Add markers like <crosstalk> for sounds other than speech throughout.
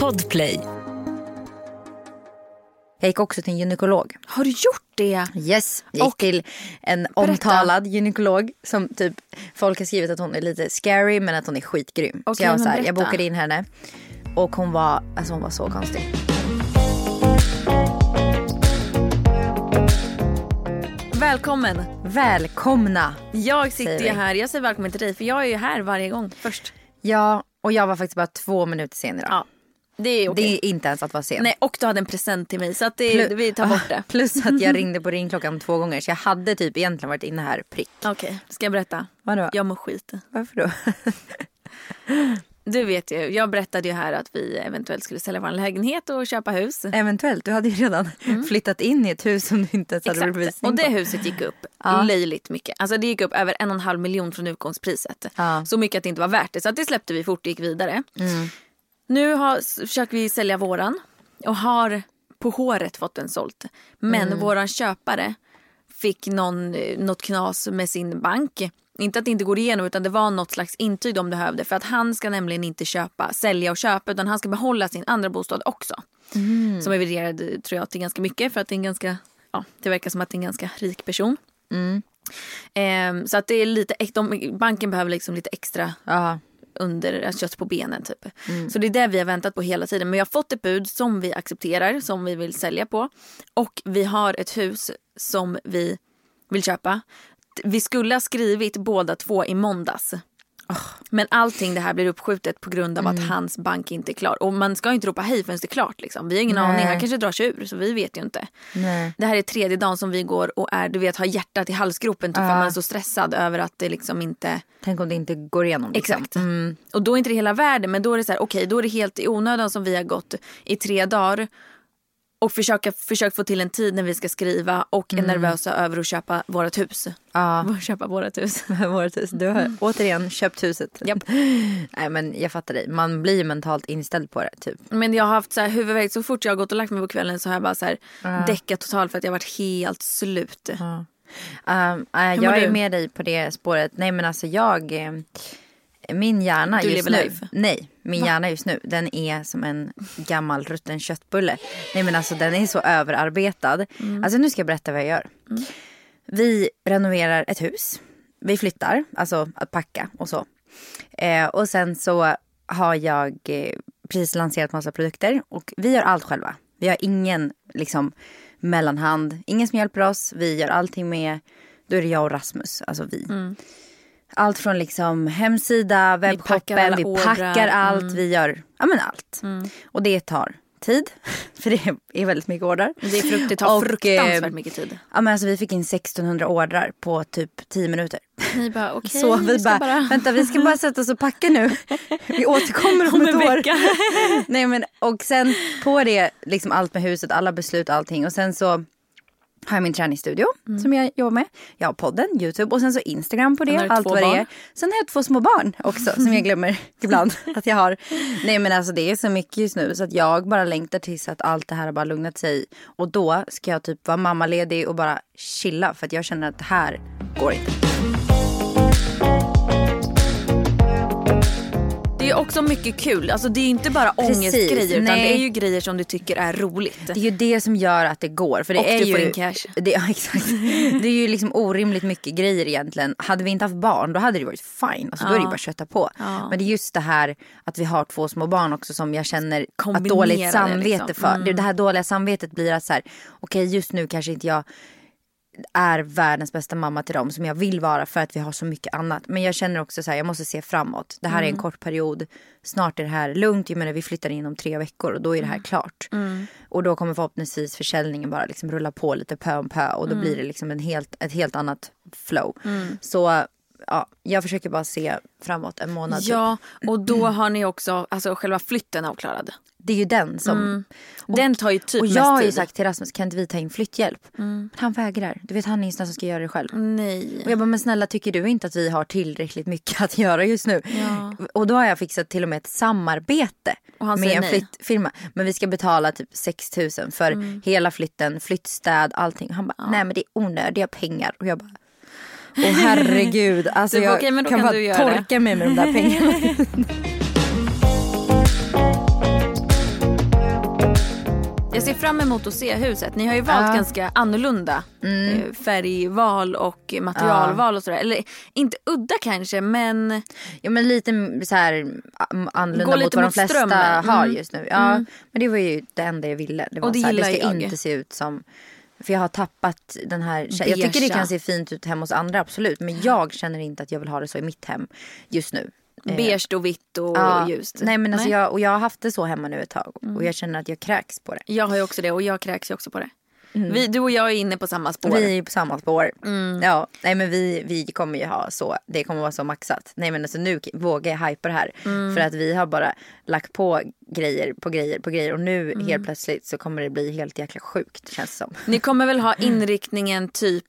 Podplay. Jag gick också till en gynekolog. Har du gjort det? Yes, jag gick Och- till en omtalad gynekolog som typ folk har skrivit att hon är lite scary men att hon är skitgrym. så Okej, jag, var så här, jag bokade in henne och hon var, alltså hon var så konstig. Välkommen. Välkomna! Jag sitter ju här, jag säger välkommen till dig för jag är ju här varje gång först. Ja, och jag var faktiskt bara två minuter sen idag. Ja, det är okej. Det är inte ens att vara sen. Nej, och du hade en present till mig så att det, Plu- vi tar bort det. <laughs> Plus att jag <laughs> ringde på ringklockan två gånger så jag hade typ egentligen varit inne här prick. Okej, ska jag berätta? Vadå? Jag mår skit. Varför då? <laughs> Du vet ju, jag berättade ju här att vi eventuellt skulle sälja vår lägenhet och köpa hus. Eventuellt, du hade ju redan <laughs> flyttat in i ett hus som du inte ens hade Exakt. bevisning Och det på. huset gick upp <laughs> Ja. löjligt mycket. Alltså det gick upp över en och en halv miljon från utgångspriset. Ja. Så mycket att det inte var värt det. Så att det släppte vi fort och gick vidare. Mm. Nu har, försöker vi sälja våran och har på håret fått den sålt. Men Mm. våran köpare fick någon, eh, något knas med sin bank. Inte att det inte går igenom utan det var något slags intyg de behövde. För att han ska nämligen inte köpa, sälja och köpa utan han ska behålla sin andra bostad också. Mm. Som är värderad tror jag till ganska mycket för att det är en ganska, ja det verkar som att det är en ganska rik person. Mm. Ehm, så att det är lite, de, banken behöver liksom lite extra Ja. under alltså kött på benen typ. Mm. Så det är det vi har väntat på hela tiden. Men vi har fått ett bud som vi accepterar, som vi vill sälja på. Och vi har ett hus som vi vill köpa. Vi skulle ha skrivit båda två i måndags. Men allting det här blir uppskjutet på grund av Mm. att hans bank inte är klar. Och man ska inte ropa hej förrän det är klart. Liksom. Vi har ingen Nej. aning, han kanske drar sig ur så vi vet ju inte. Nej. Det här är tredje dagen som vi går och är, du vet, har hjärtat i halsgropen typ, för Ja. man är så stressad över att det liksom inte... Tänk om det inte går igenom. Liksom. Exakt. Och då är inte det hela världen men då är det så här, okej då är det helt i onödan som vi har gått i tre dagar och försöka, försökt få till en tid när vi ska skriva och är nervösa över att köpa vårt hus. Ja. <laughs> köpa vårt hus. <laughs> Vårt hus. Du har återigen köpt huset. Japp. <laughs> Nej men jag fattar dig. Man blir mentalt inställd på det typ. Men jag har haft så här huvudvärk så fort jag har gått och lagt mig på kvällen så har jag bara så här däckat totalt för att jag har varit helt slut. Um, äh, mår jag är du? med dig på det spåret. Nej men alltså jag. Min hjärna Du just nu. life. Nej, min hjärna just nu. Den är som en gammal rutten köttbulle. Nej men alltså den är så överarbetad. Mm. Alltså nu ska jag berätta vad jag gör. Vi renoverar ett hus. Vi flyttar, alltså att packa och så. Eh, och sen så har jag eh, precis lanserat massa produkter och vi gör allt själva. Vi har ingen liksom mellanhand, ingen som hjälper oss. Vi gör allting med, då är det jag och Rasmus, alltså vi. Allt från liksom hemsida, webbshoppen, vi packar allt, Mm. vi gör ja, men allt. Och det tar tid, <laughs> för det är väldigt mycket ordrar. Det, är frukt, det tar Och, fruktansvärt eh, mycket tid. Ja, men alltså, vi fick in 1600 ordrar på typ 10 minuter. Ni bara <laughs> okej, Så vi ska bara, vänta vi ska bara sätta oss och packa nu. Vi återkommer om, Om ett år. <laughs> Nej, men, och sen på det, liksom allt med huset, alla beslut, allting. Och sen så har jag min träningsstudio Mm. som jag jobbar med. Jag har podden, Youtube och sen så Instagram på det. Allt vad det är. Sen har jag två små barn också som jag glömmer <laughs> ibland att jag har. Nej men alltså det är så mycket just nu så att jag bara längtar tills att allt det här har bara lugnat sig. Och då ska jag typ vara mammaledig och bara chilla för att jag känner att det här går inte. Det är också mycket kul. Alltså det är inte bara Precis, ångestgrejer utan nej. det är ju grejer som du tycker är roligt. Det är ju det som gör att det går. För det Och är du ju, får in cash. Det, ja, <laughs> exakt. det är ju liksom orimligt mycket grejer egentligen. Hade vi inte haft barn då hade det varit fine. Alltså, Då är det ju bara att kötta på. Ja. Men det är just det här att vi har två små barn också som jag känner att dåligt det, samvete liksom. för. Det, det här dåliga samvetet blir att så här, okej just nu kanske inte jag är världens bästa mamma till dem som jag vill vara för att vi har så mycket annat. Men jag känner också så här, jag måste se framåt. Det här är en kort period. Snart är det här lugnt. Jag menar vi flyttar in om tre veckor och då är det här klart. Och då kommer förhoppningsvis försäljningen bara liksom rulla på lite pö om pö och då blir det liksom en helt, ett helt annat flow. Så ja, jag försöker bara se framåt en månad. typ. Ja, och då <clears throat> har ni också alltså, själva flytten avklarad. Det är ju den som... Den tar ju typ Och mest jag har ju tid. sagt till Rasmus, kan inte vi ta in flytthjälp? Men han vägrar. Du vet han är ju som ska göra det själv. Nej. Och jag bara, men snälla tycker du inte att vi har tillräckligt mycket <laughs> att göra just nu? Och då har jag fixat till och med ett samarbete Och med en flyttfirma. Men vi ska betala typ 6 000 för Mm. hela flytten, flyttstäd, allting. Han bara, nej men det är onödiga pengar. Och jag bara, åh herregud. <laughs> Alltså Du jag "Okej, men då kan, kan bara du göra det." torka mig med de där <laughs> pengarna. Ser fram emot att se huset. Ni har ju valt Ja. ganska annorlunda eh, färgval och materialval och sådär. Eller inte udda kanske men Ja men lite så här annorlunda mot vad de mot flesta strömmen. har Mm. just nu. Ja, men det var ju det enda jag ville. Det var Och det så här, det ska jag. inte se ut som för jag har tappat den här Jag tycker det kan se fint ut hemma hos andra absolut. Men jag känner inte att jag vill ha det så i mitt hem just nu. Eh, beige och vitt och ja, ljust. Nej men alltså Jag, och jag har haft det så hemma nu ett tag. Och jag känner att jag kräks på det. Jag har ju också det och jag kräks ju också på det. Vi, du och jag är inne på samma spår. Vi är på samma spår. Ja, nej men vi, vi kommer ju ha så, det kommer vara så maxat. Nej men alltså nu vågar jag hypa det här. För att vi har bara lagt på grejer på grejer på grejer. Och nu helt plötsligt så kommer det bli helt jäkla sjukt känns det som. Ni kommer väl ha inriktningen typ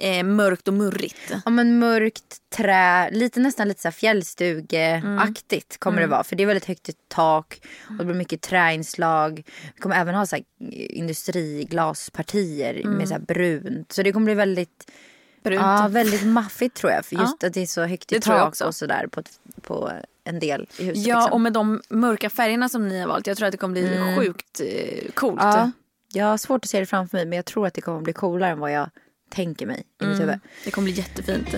eh, mörkt och murrigt? Ja men mörkt trä, lite nästan lite så fjällstugeaktigt kommer det vara. För det är väldigt högt i tak och det blir mycket träinslag. Vi kommer även ha så här industriglaspartier med så här brunt. Så det kommer bli väldigt Brunt. Ja, väldigt maffigt tror jag. För just att det är så högt i Det tak också. och sådär på, på en del i huset. Ja, liksom. och med de mörka färgerna som ni har valt. Jag tror att det kommer bli sjukt eh, coolt. ja, jag har svårt att se det framför mig men jag tror att det kommer bli coolare än vad jag tänker mig i mitt huvud. Det kommer bli jättefint.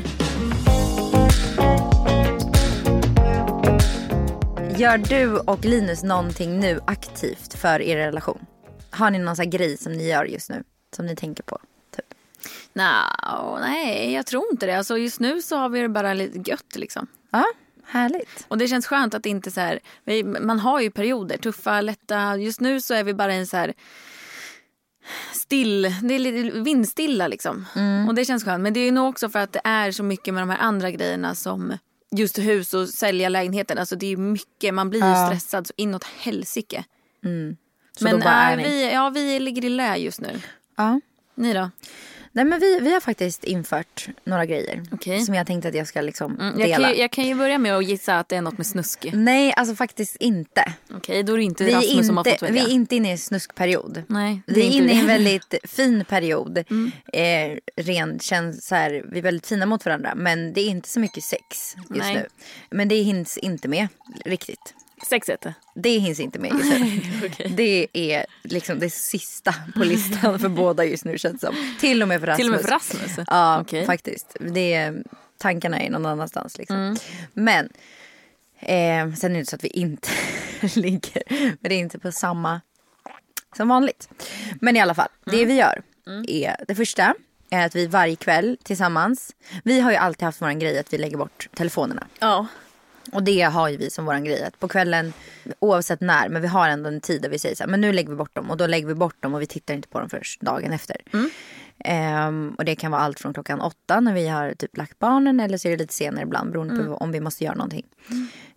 Gör du och Linus någonting nu aktivt för er relation? Har ni någon sån grej som ni gör just nu? Som ni tänker på? Typ. Nå, nej, jag tror inte det. Alltså, just nu så har vi det bara lite gött liksom. Ja, härligt. Och det känns skönt att inte så här, man har ju perioder, tuffa, lätta. Just nu så är vi bara i en så här still, det är lite vindstilla liksom. Och det känns skönt. Men det är nog också för att det är så mycket med de här andra grejerna som just hus och sälja lägenheten. Alltså det är mycket, man blir ju Ja. stressad så inåt helsike. Så Men är ni. vi, ja, vi ligger i lä just nu. Ja. Ni då? Nej men vi, vi har faktiskt infört några grejer. Okej. Som jag tänkte att jag ska liksom Mm, dela. jag, kan, ju- jag kan ju börja med att gissa att det är något med snusk. Nej alltså faktiskt inte. Okej, då är det inte Vi Rasmus som har inte, fått vi välja. är inte inne i en snuskperiod. Nej, Vi är inte inne i en väldigt fin period. <laughs> Eh, rent känns så här, vi är väldigt fina mot varandra. Men det är inte så mycket sex just Nej. nu. Men det hinns inte med riktigt. Sexet? Det hinns inte med nu. <laughs> Det är liksom det sista på listan för båda just nu känns det som. Till och med för Rasmus. Till och med för Rasmus? Ja, Okej. faktiskt. Det är, tankarna är någon annanstans. Liksom. Mm. Men eh, sen är det så att vi inte <laughs> ligger. Men det är inte på samma som vanligt. Men i alla fall, Mm. det vi gör är det första är att vi varje kväll tillsammans. Vi har ju alltid haft våran grej att vi lägger bort telefonerna. Ja. Och det har ju vi som våran grej. Att på kvällen, oavsett när, men vi har ändå en tid där vi säger så här, men nu lägger vi bort dem. Och då lägger vi bort dem och vi tittar inte på dem först dagen efter. Ehm, och det kan vara allt från klockan åtta när vi har typ lagt barnen eller så är det lite senare ibland beroende på om vi måste göra någonting.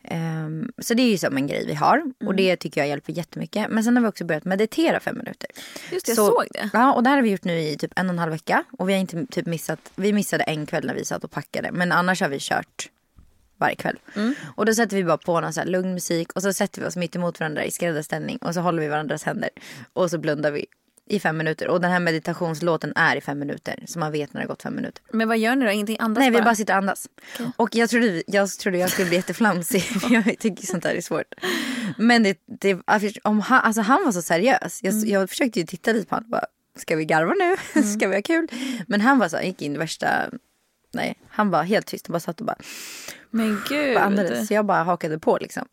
Ehm, så det är ju som en grej vi har och det tycker jag hjälper jättemycket. Men sen har vi också börjat meditera fem minuter. Just det, jag Så- såg det. Ja, och det här har vi gjort nu i typ en och en halv vecka. Och vi har inte typ missat, vi missade en kväll när vi satt och packade. Men annars har vi kört varje kväll. Och då sätter vi bara på någon så här lugn musik och så sätter vi oss mitt emot varandra i skräddarställning och så håller vi varandras händer. Och så blundar vi i fem minuter. Och den här meditationslåten är i fem minuter. Så man vet när det har gått fem minuter. Men vad gör ni då? Ingenting andas Nej, vi bara? bara sitter och andas. Och jag trodde, jag trodde jag skulle bli jätteflamsig. <laughs> för jag tycker sånt där är svårt. Men det, det, om han, alltså han var så seriös. Jag, jag försökte ju titta lite på honom. Bara, Ska vi garva nu? <laughs> Ska vi ha kul? Men han var så, han gick in i värsta... Nej, han var helt tyst och bara satt och bara, Men gud. andades. Så jag bara hakade på liksom.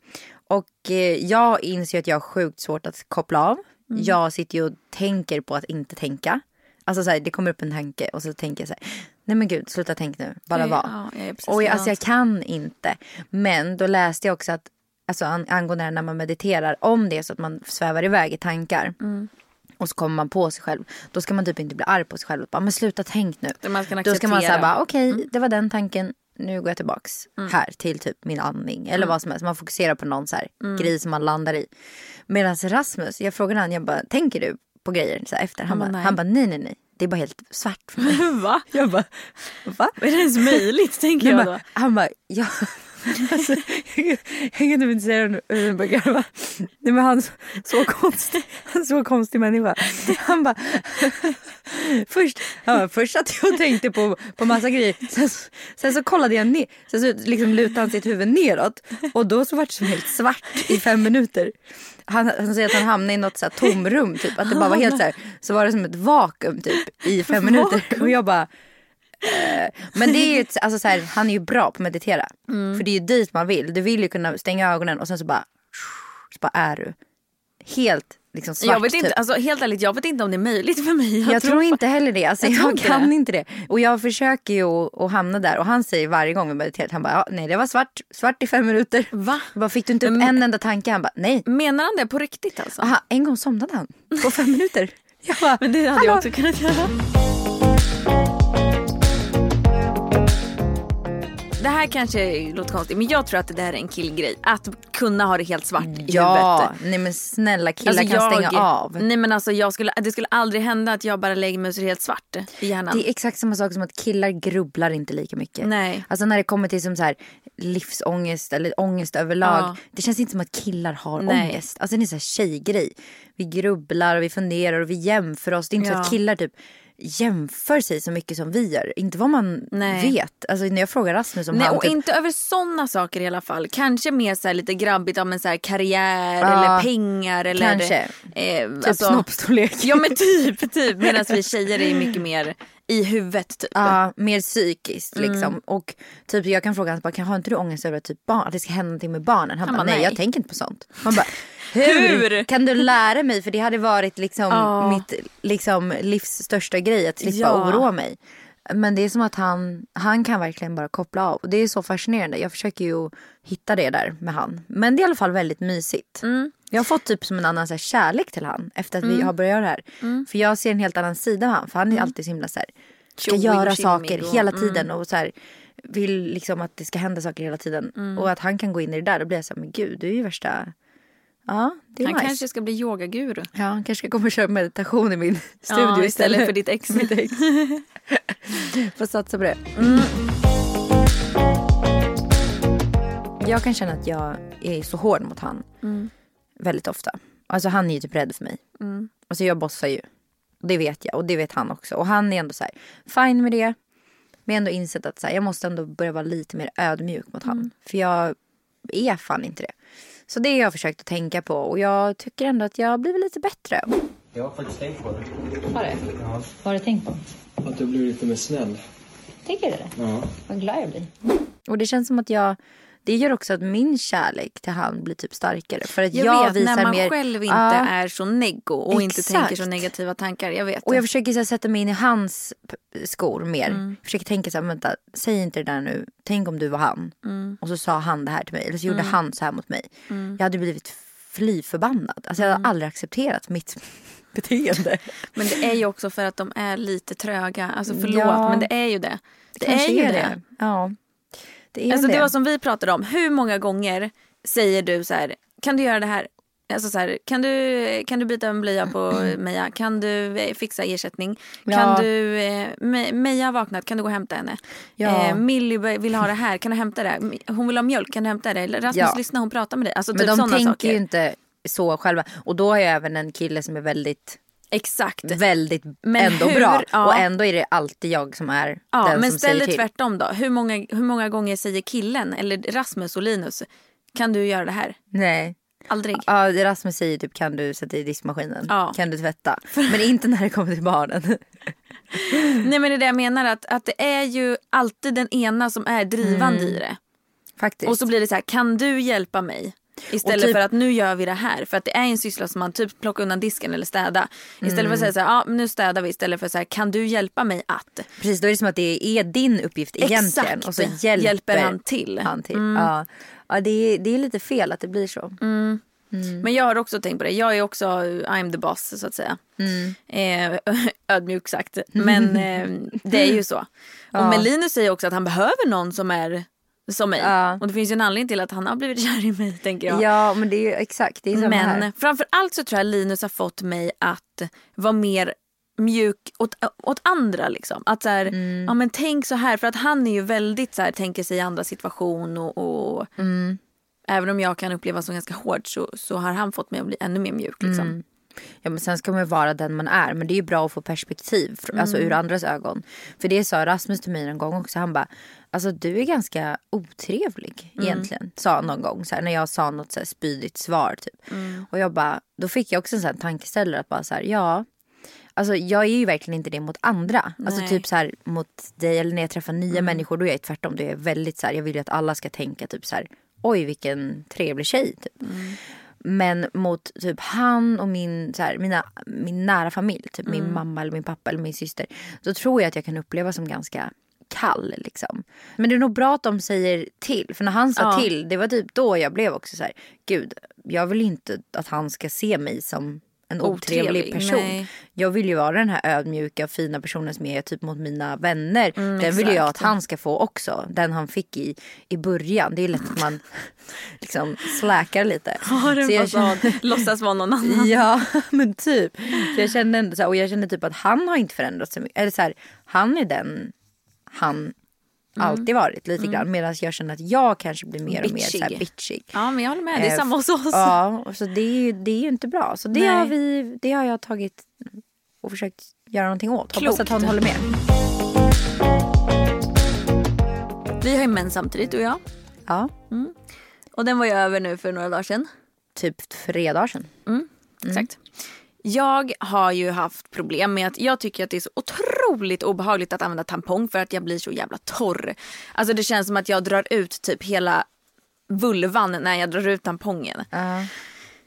Och eh, jag inser att jag har sjukt svårt att koppla av. Jag sitter ju och tänker på att inte tänka. Alltså så här, det kommer upp en tanke och så tänker jag så här, nej men gud sluta tänk nu, bara Nej, var. ja, och jag, alltså jag kan inte. Men då läste jag också att, alltså an, angående när man mediterar, om det är så att man svävar iväg i tankar. Mm. Och så kommer man på sig själv. Då ska man typ inte bli arg på sig själv. Bara, men sluta tänk nu. Då ska man säga acceptera. bara okej det var den tanken. Nu går jag tillbaks här till typ min andning. Eller vad som helst. Man fokuserar på någon så här grej som man landar i. Medan Rasmus, jag frågade han, jag bara tänker du på grejer så efter? Han, bara, bara, han bara nej nej nej. Det är bara helt svart för mig. <laughs> Va? jag bara va? Är det ens möjligt tänker jag då? han bara ja. <laughs> Alltså, jag, kan typ inte säga det utan att börja garva. Nej men han så, konstig. Han så konstig människa. Han bara... Först, bara, först att jag tänkte på, på massa grejer. Sen, så- sen så kollade jag ner. Sen så liksom lutade han sitt huvud neråt. Och då så var det som helt svart i fem minuter. Han, han säger att han hamnade i något så här tomrum typ. Att det bara var helt så här. Så var det som ett vakuum typ i fem minuter. Och jag bara... Eh, Men det är ju, alltså så här, han är ju bra på att meditera. Mm. För det är ju dit man vill. Du vill ju kunna stänga ögonen och sen så bara, så bara är du. Helt liksom svart Jag vet inte, typ. alltså, helt ärligt, jag vet inte om det är möjligt för mig. Jag, tror inte heller det. Alltså, Jag jag tror inte kan det. inte det. Och jag försöker ju att, hamna där. Och han säger varje gång vi mediterar, han bara, ja, nej det var svart, svart i fem minuter. Va? Jag bara, fick du inte upp Men- en enda tanke? Han bara, nej. Menar han det på riktigt alltså? Aha, en gång somnade han på fem minuter. <laughs> Jag bara, Men det hade hallå? jag också kunnat göra. Det här kanske låter konstigt men jag tror att det där är en killgrej. Att kunna ha det helt svart i Ja, huvudet. nej men snälla killar Alltså, kan jag- stänga av. Nej men alltså jag skulle, det skulle aldrig hända att jag bara lägger mig och så det helt svart i hjärnan. Det är exakt samma sak som att killar grubblar inte lika mycket. Nej. Alltså när det kommer till som så här, livsångest eller ångest överlag. Ja. Det känns inte som att killar har Nej. ångest. Alltså det är en sån här tjejgrej. Vi grubblar och vi funderar och vi jämför oss. Det är inte så Ja. att killar typ jämför sig så mycket som vi gör. Inte vad man Nej. vet. Alltså när jag frågar Rasmus om Nej, han och typ, inte över sådana saker i alla fall. Kanske mer så lite grabbigt om en så karriär Ja, eller pengar eller kanske. Eh, typ snoppstorlek. Ja men typ, <laughs> typ. Medan vi tjejer är mycket mer i huvudet typ. Ja, mer psykiskt Mm. liksom. Och typ jag kan fråga honom, har inte du ångest över att, typ barn, att det ska hända någonting med barnen? Han, Han bara, nej, nej. jag tänker inte på sånt. Man bara, hur? Hur? Kan du lära mig? För det hade varit liksom Ja. mitt liksom, livs största grej att slippa Ja. oroa mig. Men det är som att han, han kan verkligen bara koppla av. Och det är så fascinerande. Jag försöker ju hitta det där med han. Men det är i alla fall väldigt mysigt. Mm. Jag har fått typ som en annan så här, kärlek till han efter att vi har börjat göra det här. Mm. För jag ser en helt annan sida av han. För han är alltid så himla så här, ska göra saker och- hela mm. tiden. Och så här, vill liksom att det ska hända saker hela tiden. Mm. Och att han kan gå in i det där. Då blir jag så här, men gud du är ju värsta... Ja, det är Han nice. kanske ska bli yogaguru. Ja, han kanske ska komma och köra meditation i min studio Ja, istället. för ditt ex. <laughs> Mitt ex. <laughs> Får satsa på det. Mm. Jag kan känna att jag är så hård mot han. Mm. Väldigt ofta. Alltså han är ju typ rädd för mig. Mm. Alltså jag bossar ju. Det vet jag och det vet han också. Och han är ändå så här, fine med det. Men jag har ändå insett att så här, jag måste ändå börja vara lite mer ödmjuk mot Mm. han. För jag är fan inte det. Så det har jag försökt att tänka på. Och jag tycker ändå att jag har blivit lite bättre. Jag har faktiskt tänkt på det. Har det? Ja. Vad har du tänkt på? Att du blir lite mer snäll. Tänker du det? Ja. Vad glad jag blir. Och det känns som att jag... Det gör också att min kärlek till han blir typ starkare. För att jag, Jag, vet när man mer... själv inte Ja. är så neggo och inte Exakt. tänker så negativa tankar. Jag vet Och jag det. försöker här, sätta mig in i hans skor mer. Mm. Jag försöker tänka så här, vänta, säg inte det där nu. Tänk om du var han. Mm. Och så sa han det här till mig. Eller så gjorde han så här mot mig. Jag hade blivit fly förbannad. Alltså jag hade Mm. aldrig accepterat mitt <laughs> beteende. Men det är ju också för att de är lite tröga. Alltså förlåt Ja. men det är ju det. Det, är Kanske ju det. Ja. Det är Alltså det. det var som vi pratade om. Hur många gånger säger du så här, kan du göra det här? Alltså så här, kan, du, kan du byta en blöja på <clears throat> Meja? Kan du eh, fixa ersättning? Kan Ja. du, eh, Me- Meja har vaknat, kan du gå och hämta henne? Ja. Eh, Millie vill ha det här, kan du hämta det? Hon vill ha mjölk, kan du hämta det? Rasmus, Ja. lyssna hon pratar med dig. Alltså Men typ de tänker saker. ju inte så själva. Och då har jag även en kille som är väldigt, Exakt. väldigt Men ändå hur- bra. ja. Och ändå är det alltid jag som är Ja, den men som ställ säger till. tvärtom då. Hur många, hur många gånger säger killen, eller Rasmus och Linus, kan du göra det här? Nej. Aldrig. Ja, Rasmus säger typ kan du sätta i diskmaskinen? Ja. Kan du tvätta? <laughs> Men inte när det kommer till barnen. <laughs> Nej men det är det jag menar att, att det är ju alltid den ena som är drivande Mm. i det. Faktiskt. Och så blir det så här, kan du hjälpa mig? Istället typ- för att nu gör vi det här. För att det är en syssla som man typ plockar undan disken eller städa. Istället Mm. för att säga så här, ja nu städar vi. Istället för att säga, kan du hjälpa mig att? Precis, då är det som att det är din uppgift egentligen. Exakt. Och så hjälper, Hjälper han till. Mm. Han till. Ja. Ja, det, är, det är lite fel att det blir så. Mm. Men jag har också tänkt på det. Jag är också I'm the boss så att säga. Mm. Eh, <laughs> ödmjukt sagt. <laughs> Men eh, det är ju så. Och men Linus säger också att han behöver någon som är som mig. Ja. Och det finns ju en anledning till att han har blivit <laughs> kär i mig tänker jag. Ja, men det är ju exakt. Det är Men här. framför allt så tror jag Linus har fått mig att vara mer mjuk åt, åt andra. Liksom. Att så här, Mm. ja, men tänk så här, för att han är ju väldigt så här, tänker sig i andra situation och, och Mm. även om jag kan uppleva som ganska hård så, så har han fått mig att bli ännu mer mjuk. Liksom. Mm. Ja, men sen ska man ju vara den man är. Men det är ju bra att få perspektiv fr- alltså Mm. ur andras ögon. För det sa Rasmus till mig en gång också. Han bara, alltså du är ganska otrevlig Mm. egentligen. Sa han någon gång så här, när jag sa något så här spydigt svar typ. Mm. Och jag bara, då fick jag också en sån här tankeställare att bara så här, ja. Alltså jag är ju verkligen inte det mot andra. Alltså Nej. typ så här mot dig eller när jag träffar nya Mm. människor då är jag tvärtom. Det är väldigt så här, jag vill ju att alla ska tänka typ så här, oj vilken trevlig tjej typ. Mm. Men mot typ han och min, så här, mina, min nära familj, typ Mm. min mamma eller min pappa eller min syster. Då tror jag att jag kan uppleva som ganska kall liksom. Men det är nog bra att de säger till. För när han sa Ja. till, det var typ då jag blev också så här, gud, jag vill inte att han ska se mig som en otrevlig, Otrevlig, person. nej. Jag vill ju vara den här ödmjuka fina personen som är typ mot mina vänner. Mm, den vill ju jag att exakt. han ska få också. Den han fick i, i början. Det är lätt att man <laughs> liksom släkar lite. Har en fasad, låtsas vara någon annan. <laughs> Ja men typ. Så jag kände ändå så här, och jag kände typ att han har inte förändrats så mycket. Eller så här, han är den han Mm. alltid varit lite grann. Medan jag känner att jag kanske blir mer och mer så här Bitchig. bitchig. Ja men jag håller med, det är Eh, samma hos oss. Ja, så det är ju, det är ju inte bra. Så det Nej. har, vi, det har jag tagit och försökt göra någonting åt. Hoppas att Klokt. hon håller med. Vi har ju mens samtidigt du och jag. Ja, Och den var ju över nu för några dagar sedan. typ tre dagar sedan. Exakt. Jag har ju haft problem med att jag tycker att det är så otroligt obehagligt att använda tampong för att jag blir så jävla torr. Alltså det känns som att jag drar ut typ hela vulvan när jag drar ut tampongen. Ja.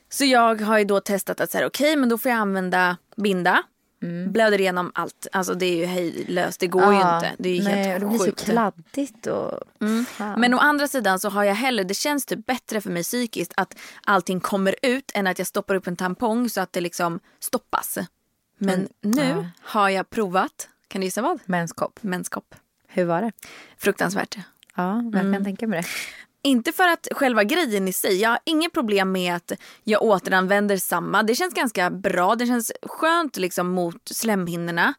Så jag har ju då testat att säga okej men då får jag använda binda. Blöder igenom allt. Alltså det är ju hejdlöst. Det går ju Ja, inte. Det är ju nej, helt det blir så kladdigt och... Fan. Men å andra sidan så har jag hellre, det känns typ bättre för mig psykiskt att allting kommer ut än att jag stoppar upp en tampong så att det liksom stoppas. Men nu ja. har jag provat, kan du gissa vad? Menskopp. Menskopp. Hur var det? Fruktansvärt. Ja, jag kan tänka mig det. Inte för att själva grejen i sig, jag har inget problem med att jag återanvänder samma. Det känns ganska bra, det känns skönt liksom mot slemhinnorna.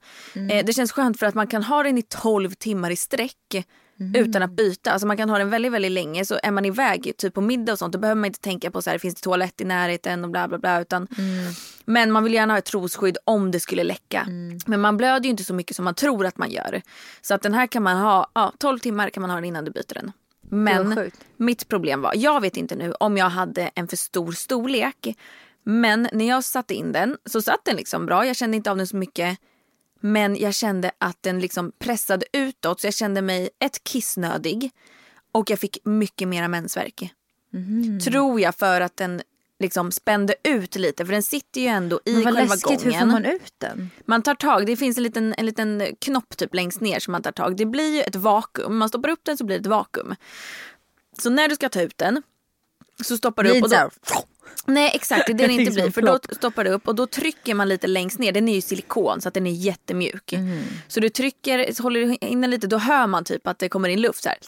Eh, det känns skönt för att man kan ha den i 12 timmar i sträck utan att byta. Alltså man kan ha den väldigt, väldigt länge. Så är man iväg typ på middag och sånt då behöver man inte tänka på så här, finns det toalett i närheten och bla bla bla. Utan, Men man vill gärna ha ett trosskydd om det skulle läcka. Men man blöder ju inte så mycket som man tror att man gör. Så att den här kan man ha, ja 12 timmar kan man ha den innan du byter den. Men mitt problem var, jag vet inte nu om jag hade en för stor storlek. Men när jag satte in den så satt den liksom bra. Jag kände inte av den så mycket. Men jag kände att den liksom pressade utåt så jag kände mig ett kissnödig. Och jag fick mycket mera mensvärk. Tror jag för att den liksom spände ut lite för den sitter ju ändå i själva läskigt, gången. hur får man ut den? Man tar tag, det finns en liten, en liten knopp typ längst ner som man tar tag. Det blir ju ett vakuum, man stoppar upp den så blir det ett vakuum. Så när du ska ta ut den så stoppar du upp och då... Nej exakt, det är det <laughs> inte blir. För då stoppar du upp och då trycker man lite längst ner. Den är ju silikon så att den är jättemjuk. Mm. Så du trycker, så håller du in den lite, då hör man typ att det kommer in luft så här.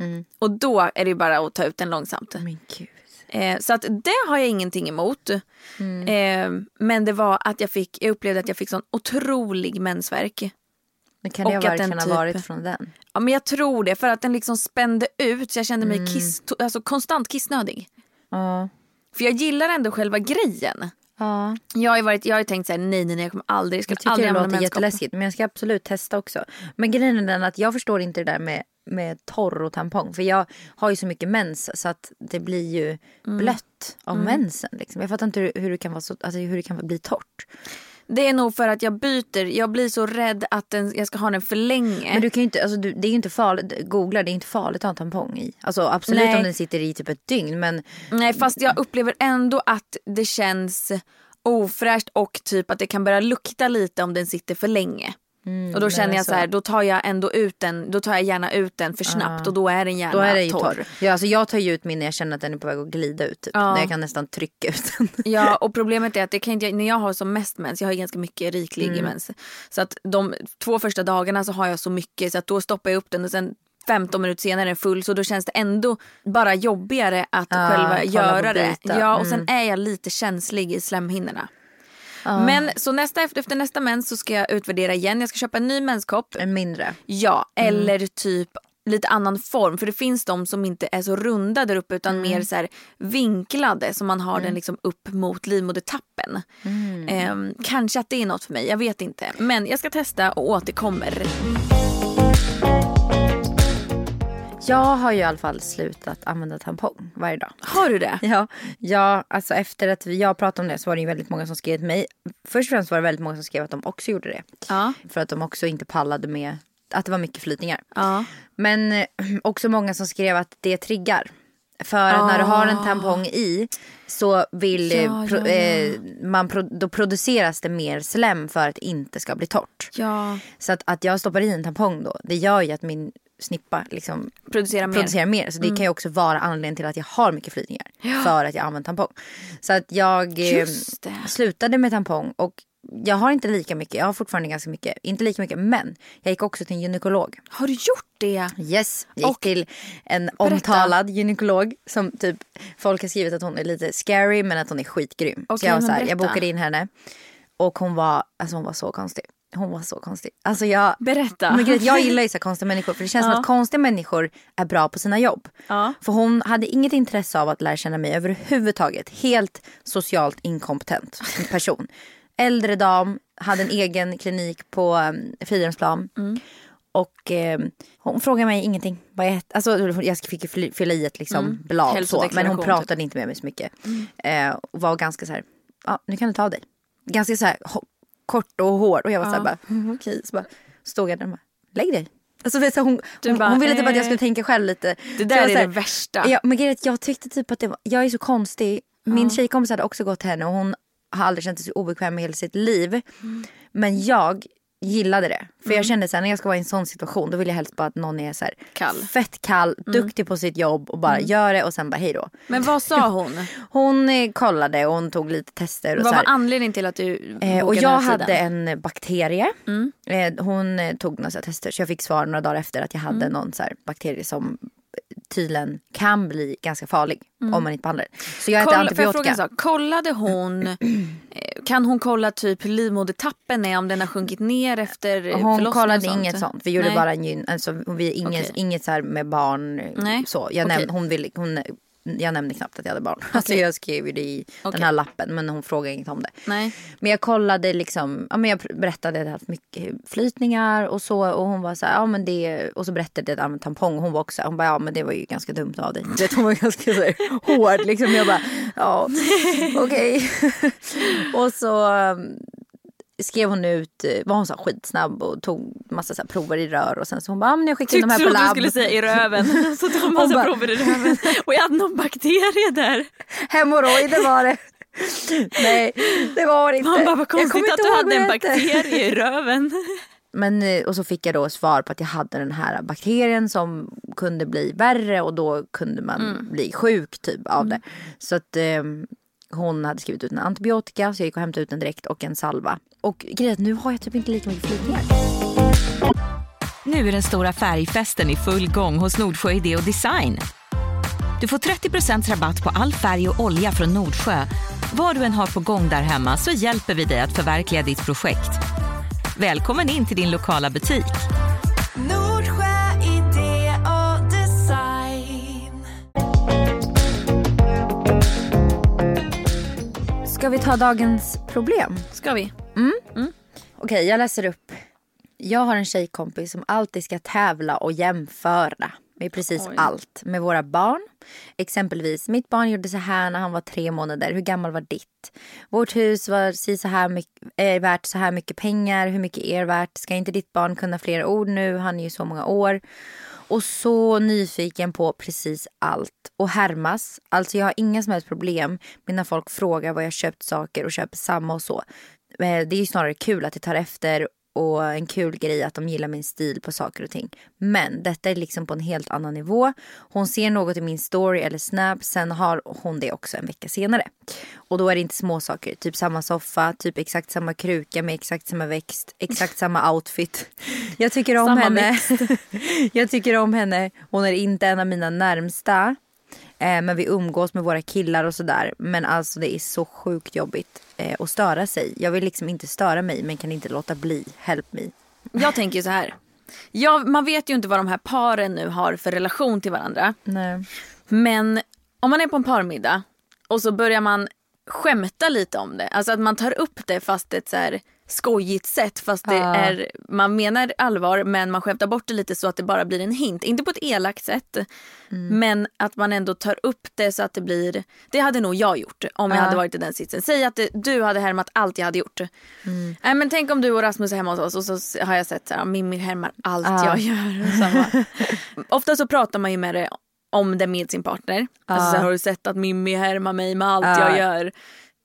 Mm. Och då är det ju bara att ta ut den långsamt. Men gud. Eh, så att det har jag ingenting emot. Mm. Eh, men det var att jag fick, jag upplevde att jag fick sån otrolig mensvärk. Men kan det Och ha den verkligen ha typ- varit från den? Ja men jag tror det för att den liksom spände ut så jag kände mig Mm. kiss, alltså konstant kissnödig. Ja. För jag gillar ändå själva grejen. Ja. Jag har ju, varit, jag har tänkt så här, nej nej nej jag kommer aldrig, jag ska Jag tycker aldrig det låter jätteläskigt men jag ska absolut testa också. Men grejen är den att jag förstår inte det där med, med torr och tampong. För jag har ju så mycket mens så att det blir ju Mm. blött av mensen. Liksom. Jag fattar inte hur, hur, det kan vara så, alltså hur det kan bli torrt. Det är nog för att jag byter, jag blir så rädd att den, jag ska ha den för länge. Men du kan inte, alltså du, det är ju inte farligt, googla det är inte farligt att ha en tampong i. Alltså absolut Nej. om den sitter i typ ett dygn men Nej fast jag upplever ändå att det känns ofräscht och typ att det kan börja lukta lite om den sitter för länge. Och då känner jag alltså- så här, då tar jag ändå ut den, då tar jag gärna ut den för snabbt och då är den gärna då är ju torr. torr. Ja, alltså jag tar ju ut min när jag känner att den är på väg att glida ut. Typ. Ja. När jag kan nästan trycka ut den. <laughs> Ja och problemet är att det kan inte, när jag har som mest mens, jag har ganska mycket riklig Mm. mens. Så att de två första dagarna så har jag så mycket så att då stoppar jag upp den och sen 15 minuter senare är den full så då känns det ändå bara jobbigare att Ja, själva göra det. Ja och sen Mm. är jag lite känslig i slemhinnorna. Men så nästa, efter, efter nästa mens så ska jag utvärdera igen. Jag ska köpa en ny menskopp. En mindre. Ja, eller typ lite annan form. För det finns de som inte är så runda där uppe utan mer så här vinklade så man har den liksom upp mot livmodertappen. Ehm, kanske att det är något för mig, jag vet inte. Men jag ska testa och återkommer. Jag har ju i alla fall slutat använda tampong varje dag. Har du det? <laughs> Ja, ja, alltså efter att jag pratade om det så var det ju väldigt många som skrev till mig. Först och främst var det väldigt många som skrev att de också gjorde det. Ja. För att de också inte pallade med att det var mycket flytningar. Ja. Men eh, också många som skrev att det triggar. För att när du har en tampong i så vill eh, Ja, pro, ja, ja. Eh, man pro, då produceras det mer slem för att det inte ska bli torrt. Så att, att jag stoppar i en tampong då, det gör ju att min snippa liksom Producera mer. producerar mer. Så det kan ju också vara anledningen till att jag har mycket flytningar. För att jag använder tampong. Så att jag eh, slutade med tampong och jag har inte lika mycket, jag har fortfarande ganska mycket, inte lika mycket men jag gick också till en gynekolog. Har du gjort det? Yes, jag gick Och- till en omtalad gynekolog som typ folk har skrivit att hon är lite scary men att hon är skitgrym. så Okej, jag, var så här, jag bokade in henne och hon var, alltså hon var så konstig. Hon var så konstig. Alltså jag, Berätta. Men gud, jag gillar ju så <laughs> konstiga människor för det känns som att konstiga människor är bra på sina jobb. Ja. För hon hade inget intresse av att lära känna mig överhuvudtaget. Helt socialt inkompetent person. <laughs> Äldre dam, hade en egen klinik på um, Fridhemsplan. Och eh, hon frågade mig ingenting. Vad jag, alltså, jag fick ju fylla- i ett liksom, blad så, men hon pratade inte med mig så mycket. Eh, och var ganska så här, ja nu kan du ta av dig. Ganska så här kort och hård. Och jag var så här bara, mm, okej. Så bara stod jag där och bara, lägg dig. Alltså, hon, hon, bara, hon ville typ att jag eh. skulle tänka själv lite. Det där är här, det värsta. Ja, men grejen jag tyckte typ att det var, jag är så konstig. Min tjejkompis hade också gått till henne och hon har aldrig känt sig så obekväm med hela sitt liv. Men jag gillade det. För jag kände såhär när jag ska vara i en sån situation då vill jag helst bara att någon är så här, Kall. fett kall, duktig på sitt jobb och bara gör det och sen bara hej då. Men vad sa <laughs> hon? Hon eh, kollade och hon tog lite tester och vad så var här. anledningen till att du Eh, och bokade jag den här tiden? Mm. hade en bakterie. Eh, hon eh, tog några så här tester så jag fick svar några dagar efter att jag hade Mm. någon så här bakterie som tydligen kan bli ganska farlig om man inte behandlar det. Så jag äter Mm. Kolla, får jag fråga antibiotika. en sak? Kollade hon, <clears throat> eh, kan hon kolla typ livmodertappen är om den har sjunkit ner efter eh, Hon kollade sånt? inget sånt. Vi gjorde Nej. bara en gyn, alltså, vi, inget, Okej. inget så här med barn. Nej. Så. Jag, Okej. näm, hon ville, hon, jag nämnde knappt att jag hade barn. <laughs> Alltså, Okej. jag skrev ju det i Okej. den här lappen men hon frågade inget om det. Nej. Men jag kollade liksom, ja, men jag berättade att jag hade haft mycket flytningar och så och hon var så här, ja men det, och så berättade jag att jag använt tampong och hon var också, hon bara ja men det var ju ganska dumt av dig. Du vet, hon var ganska så här, <laughs> hård liksom. Jag bara, ja <laughs> okej. och så skrev hon ut, eh, var hon så skitsnabb och tog massa så prover i rör och sen så hon bara, ja men jag skickar in de här på trodde du labb. skulle säga i röven. <laughs> Så tog Hon massa bara- prover i röven. <laughs> Och jag hade någon bakterie där. Hemorrojder var det. <laughs> Nej det var det inte. Man bara, vad Jag konstigt inte att du hade en bakterie i röven. Men, eh, och så fick jag då svar på att jag hade den här bakterien som kunde bli värre och då kunde man Mm. bli sjuk typ av det. Så att eh, hon hade skrivit ut en antibiotika så jag gick och hämtade ut den direkt och en salva. Och grejen är att nu har jag typ inte lika mycket flygningar. Nu är den stora färgfesten i full gång hos Nordsjö Idé och Design. Du får 30% rabatt på all färg och olja från Nordsjö. Vad du än har på gång där hemma så hjälper vi dig att förverkliga ditt projekt. Välkommen in till din lokala butik. Ska vi ta dagens problem? Ska vi? Okej, jag läser upp. Jag har en tjejkompis som alltid ska tävla och jämföra med precis allt. Med våra barn. Exempelvis, mitt barn gjorde så här när han var tre månader. Hur gammal var ditt? Vårt hus var si så här mycket, är värt så här mycket pengar. Hur mycket är värt? Ska inte ditt barn kunna flera ord nu? Han är ju så många år. Och så nyfiken på precis allt. Och härmas. Alltså jag har inga som helst problem med när folk frågar vad jag köpt saker och köper samma och så. Eh, det är ju snarare kul att det tar efter och en kul grej att de gillar min stil på saker och ting. Men detta är liksom på en helt annan nivå. Hon ser något i min story eller snap, sen har hon det också en vecka senare. Och då är det inte små saker, typ samma soffa, typ exakt samma kruka med exakt samma växt, exakt samma outfit. Jag tycker om henne. <laughs> Jag tycker om henne. Hon är inte en av mina närmsta. Eh, men vi umgås med våra killar och sådär. Men alltså det är så sjukt jobbigt eh, att störa sig. Jag vill liksom inte störa mig men kan inte låta bli. Help me. Jag tänker så här. Ja, man vet ju inte vad de här paren nu har för relation till varandra. Nej. Men om man är på en parmiddag och så börjar man skämta lite om det. Alltså att man tar upp det fast ett så här skojigt sätt fast det Ja. är, man menar allvar men man skämtar bort det lite så att det bara blir en hint. Inte på ett elakt sätt men att man ändå tar upp det så att det blir, det hade nog jag gjort om jag Ja. hade varit i den sitsen. Säg att det, du hade härmat allt jag hade gjort. Nej, men tänk om du och Rasmus är hemma hos oss och så har jag sett att Mimmi härmar allt Ja. jag gör. <laughs> Ofta så pratar man ju med det om det med sin partner. Alltså så här, har du sett att Mimmi härmar mig med allt Ja. jag gör?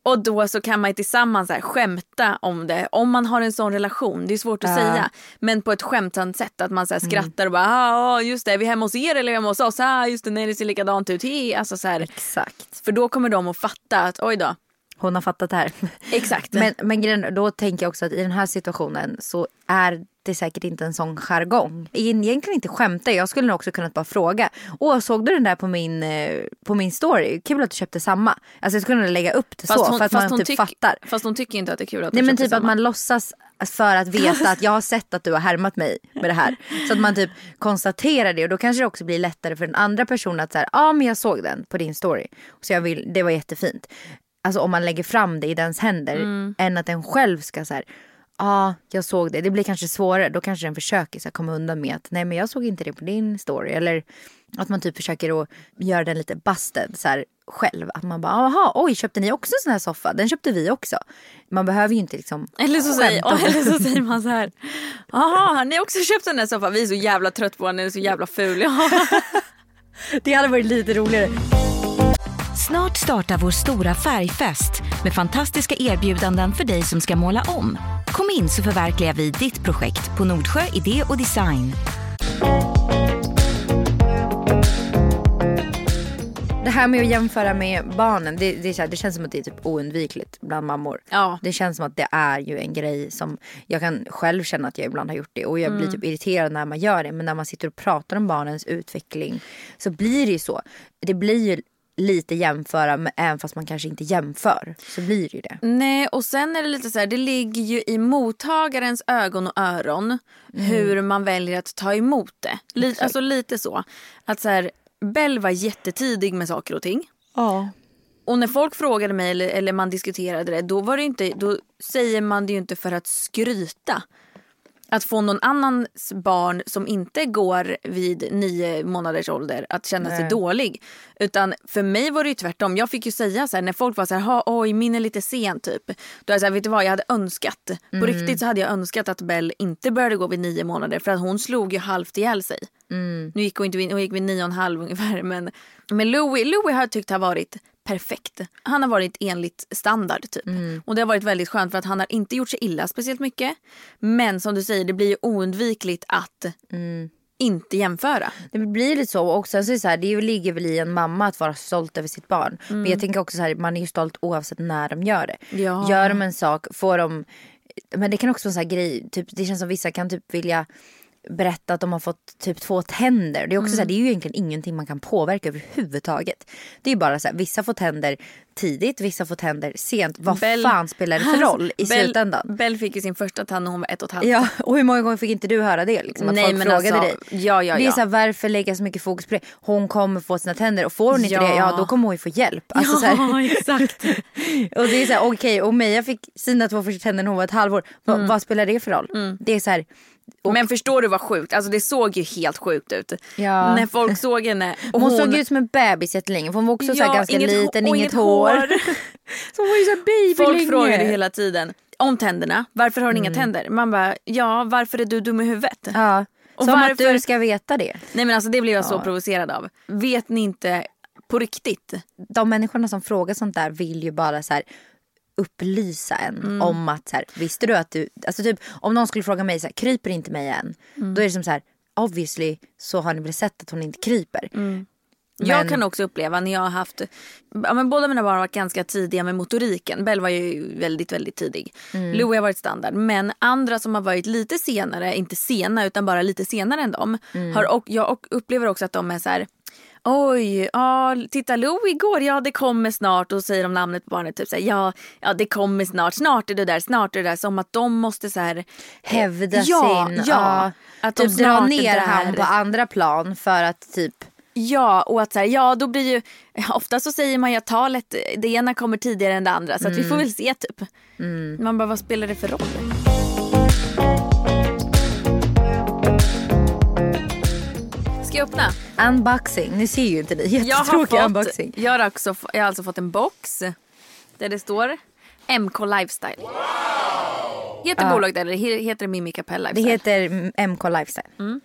Och då så kan man tillsammans här, skämta om det. Om man har en sån relation, det är svårt att Ja. säga. Men på ett skämtsamt sätt. Att man så här, skrattar och bara ah, just det, är vi hemma hos er eller hemma hos oss? Ah, just det, nej det ser likadant ut. He. Alltså, så här. Exakt. För då kommer de att fatta att oj då. Hon har fattat det här. Exakt. <laughs> Men, men då tänker jag också att i den här situationen så är det säkert inte en sån jargong. Egentligen inte skämta, jag skulle nog också kunnat bara fråga. Åh, såg du den där på min, eh, på min story? Kul att du köpte samma. Alltså jag skulle kunna lägga upp det så för att man typ tyck- fattar. fast hon tycker inte att det är kul att Nej de men köpte typ att samma. man låtsas för att veta att jag har sett att du har härmat mig med det här. Så att man typ konstaterar det och då kanske det också blir lättare för den andra personen att säga ja ah, men jag såg den på din story. Så jag vill, det var jättefint. Alltså om man lägger fram det i dens händer än att den själv ska så här Ja, ah, jag såg det. Det blir kanske svårare. Då kanske den försöker så här, komma undan med att nej men jag såg inte det på din story. Eller att man typ försöker att göra den lite busted så här, själv. Att man bara, jaha, oj köpte ni också en sån här soffa? Den köpte vi också. Man behöver ju inte liksom Eller så, säger, det. <laughs> eller så säger man så här. Jaha, har ni också köpt den där soffan? Vi är så jävla trött på den, den är så jävla ful. <laughs> Det hade varit lite roligare. Snart startar vår stora färgfest med fantastiska erbjudanden för dig som ska måla om. Kom in så förverkligar vi ditt projekt på Nordsjö Idé och Design. Det här med att jämföra med barnen, det, det, är så här, det känns som att det är typ oundvikligt bland mammor. Ja. Det känns som att det är ju en grej som jag kan själv känna att jag ibland har gjort det. Och jag blir typ irriterad när man gör det. Men när man sitter och pratar om barnens utveckling så blir det ju så. Det blir ju lite jämföra men även fast man kanske inte jämför. Så blir det ju det. Nej, och sen är det lite så här, det ligger ju i mottagarens ögon och öron hur man väljer att ta emot det. Lite, alltså lite så. Att så här, Bell var jättetidig med saker och ting. Ja. Och när folk frågade mig eller, eller man diskuterade det, då, var det inte, då säger man det ju inte för att skryta. Att få någon annans barn som inte går vid nio månaders ålder att känna sig Nej. dålig. Utan för mig var det ju tvärtom. Jag fick ju säga så här när folk var så här, "Ha, oj min är lite sen typ. Då är jag så här, vet du vad jag hade önskat. På riktigt så hade jag önskat att Bell inte började gå vid nio månader för att hon slog ju halvt ihjäl sig. Nu gick hon inte vid, hon gick vid nio och en halv ungefär men, men Louis, Louis har jag tyckt har varit perfekt. Han har varit enligt standard typ. Och det har varit väldigt skönt för att han har inte gjort sig illa speciellt mycket. Men som du säger det blir ju oundvikligt att inte jämföra. Det blir lite så. Och sen så är det, så här, det ligger väl i en mamma att vara stolt över sitt barn. Men jag tänker också så här, man är ju stolt oavsett när de gör det. Ja. Gör de en sak, får de... Men det kan också vara en sån här grej, typ, det känns som vissa kan typ vilja berätta att de har fått typ två tänder. Det är också så här, det är ju egentligen ingenting man kan påverka överhuvudtaget. Det är ju bara så här, vissa får tänder tidigt, vissa får tänder sent. Vad Bell- fan spelar det för <laughs> roll i Bell- slutändan? Bell fick ju sin första tand när hon var ett och ett halvt. Ja, och hur många gånger fick inte du höra det? Liksom, att Nej, folk men frågade alltså, dig. ja, ja, det är ja. så här, varför lägga så mycket fokus på det? Hon kommer få sina tänder och får hon inte Ja. det, ja då kommer hon ju få hjälp. Alltså, så här, <laughs> exakt. <laughs> och det är så här, okej, och Meja fick sina två första tänder när hon var ett halvår. Va, Mm. Vad spelar det för roll? Det är så här, och, Men förstår du vad sjukt? Alltså det såg ju helt sjukt ut. Ja. När folk såg henne. <laughs> och hon, såg ut som en bebis jättelänge för hon var också så här, ganska inget liten, och inget hår. <laughs> så hon var ju så baby Folk länge. frågade hela tiden om tänderna. Varför har du inga tänder? Man bara, ja varför är du dum i huvudet? Mm. Ja, Och som att varför- du ska veta det. Nej men alltså det blev jag så provocerad av. Vet ni inte på riktigt? de människorna som frågar sånt där vill ju bara så här upplysa en Mm. om att så här, visste du att du, alltså typ om någon skulle fråga mig så här, kryper inte mig än? Mm. Då är det som så här, obviously så har ni väl sett att hon inte kryper. Mm. Jag Men- kan också uppleva när jag har haft, ja, men båda mina barn har varit ganska tidiga med motoriken. Bell var ju väldigt, väldigt tidig. Louie har varit standard. Men andra som har varit lite senare, inte sena utan bara lite senare än dem. Har, och jag upplever också att de är så här, Oj, ja, titta Lo igår, ja det kommer snart och säger de namnet på barnet typ så här, ja, ja det kommer snart, snart är det där, snart är det där. Som att de måste så här Hävda ja, sin... Ja, att de typ dra snart är ner han på andra plan för att typ... Ja, och att så här, ja då blir ju, ofta så säger man ju att talet, det ena kommer tidigare än det andra så att vi får väl se typ. Man bara, vad spelar det för roll? Ska jag öppna? Unboxing, ni ser ju inte ni. Jag har, Jättetråkig unboxing. jag, har också, jag har alltså fått en box där det står MK Lifestyle. Heter bolaget eller he- heter det Mimica Pell Det Lifestyle? heter MK Lifestyle.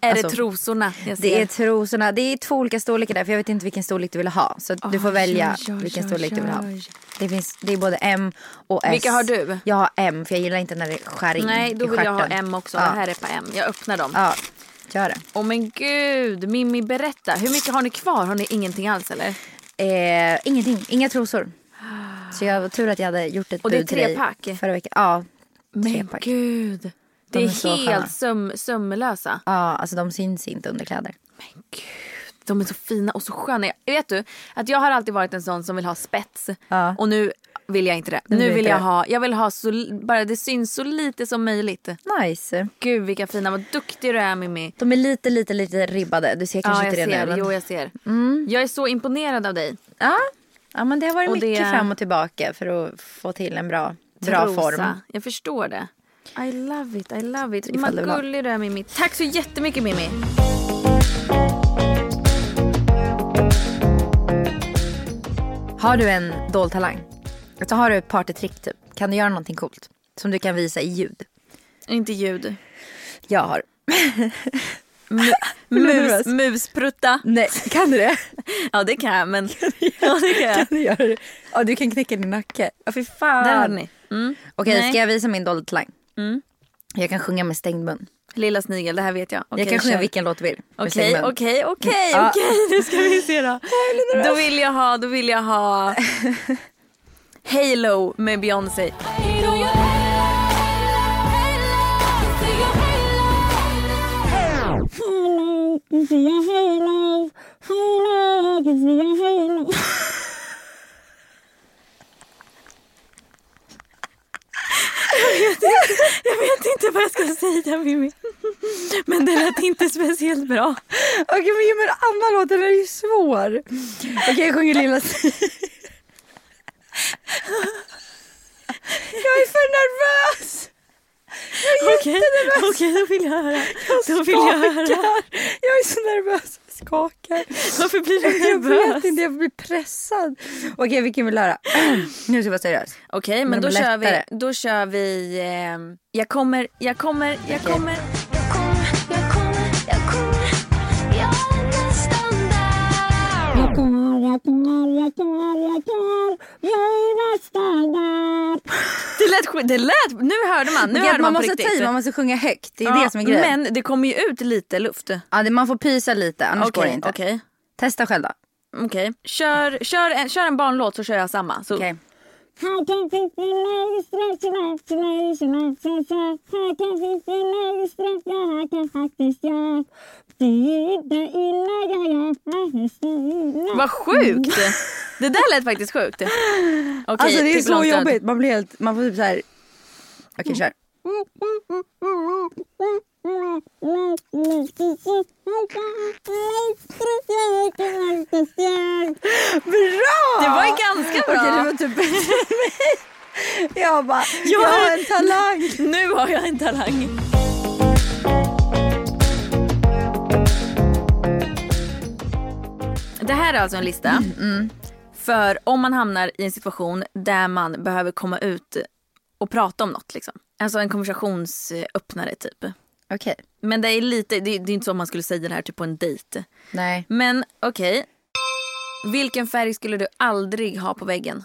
är alltså, det trosorna jag ser? Det är trosorna, det är två olika storlekar där för jag vet inte vilken storlek du vill ha. Så du får välja oj, oj, vilken storlek du vill ha. Det, finns, det är både M och S. Vilka har du? Jag har M för jag gillar inte när det skär in Nej, då vill jag ha. M också. Ja. Det här är på M. Jag öppnar dem. Ja, gör det. Åh men gud, Mimmi berätta. Hur mycket har ni kvar? Har ni ingenting alls eller? Eh, ingenting, inga trosor. <gasps> Så jag var tur att jag hade gjort ett Och det är bud till tre dig pack? Förra veckan. Ja, tre Men pack. gud. Det De är, är helt söm, sömlösa. Ja, alltså de syns inte under kläder. Men gud. De är så fina och så sköna. Jag, vet du att jag har alltid varit en sån som vill ha spets. Ja. Och nu vill jag inte det. Nu Nu vill jag det. ha, jag vill ha så, bara det syns så lite som möjligt. Nice. Gud vilka fina, vad duktig du är Mimmi. De är lite, lite, lite ribbade. Du ser kanske Ja jag inte det ser, nu. men- jo jag ser. Jag är så imponerad av dig. Ja. ja, men det har varit Och mycket det- fram och tillbaka för att få till en bra, bra Trosa. form. Jag förstår det. I love it, I love it. Vad du gullig du är Mimmi. Tack så jättemycket Mimmi. Har du en dold talang? Alltså har du ett partytrick typ? Kan du göra någonting coolt? Som du kan visa i ljud? Inte ljud. Jag har. Du <laughs> mus, musprutta. Nej, kan du det? <laughs> Ja det kan jag men. <laughs> Ja det kan jag. Kan du göra det? Ja, du kan knäcka din nacke. Ja, fy fan. Där har ni. Mm. Okej, Nej. ska jag visa min dolda talang? Mm. Jag kan sjunga med stängd mun. Lilla snigel, det här vet jag. Okej, jag kan sjunga kör. vilken låt du vill. Okej, okej, okej, okej. Nu ska vi se då. Då vill jag ha, då vill jag ha Halo med Beyoncé. Jag vet inte vad jag ska säga Mimmi. Men det lät inte speciellt bra. Okej, men ge mig en annan låt, den är ju svår. Okej, jag sjunger Lilla Snigel. Jag är för nervös. Okej, okej då vill jag höra. Då vill jag höra. Jag är så nervös. Jag skakar. Varför blir du Jag nervös? vet inte, jag blir pressad. Okej, vilken vill du höra? <clears throat> Nu ska jag vara seriös. Okej, men Men då kör, vi, då kör vi... ehm, jag kommer, jag kommer, jag Okej. kommer. Det lät, det lät, nu hörde man, nu Okej, hörde man, man, måste ta i, man måste sjunga högt. Det är Ja, det som är grejen. Men det kommer ju ut lite luft. Ja, det, man får pysa lite, annars går det inte. okej. Testa själv då. Okej. Kör, kör, en, kör en barnlåt så kör jag samma. Så. Okej. Vad sjukt! <laughs> Det där lät faktiskt sjukt. Okej, Alltså det är så jobbigt. Man blir helt, man får typ så här. Okej, kör. Bra! Det var ganska bra. Okej, det var typ <laughs> Jag bara, jag har en talang. Nu har jag en talang. Det här är alltså en lista. Mm, För om man hamnar i en situation där man behöver komma ut och prata om något. Liksom. Alltså en konversationsöppnare typ. Okej, Men det är lite, det är, det är inte så man skulle säga det här typ på en dejt. nej. Men okej. Vilken färg skulle du aldrig ha på väggen?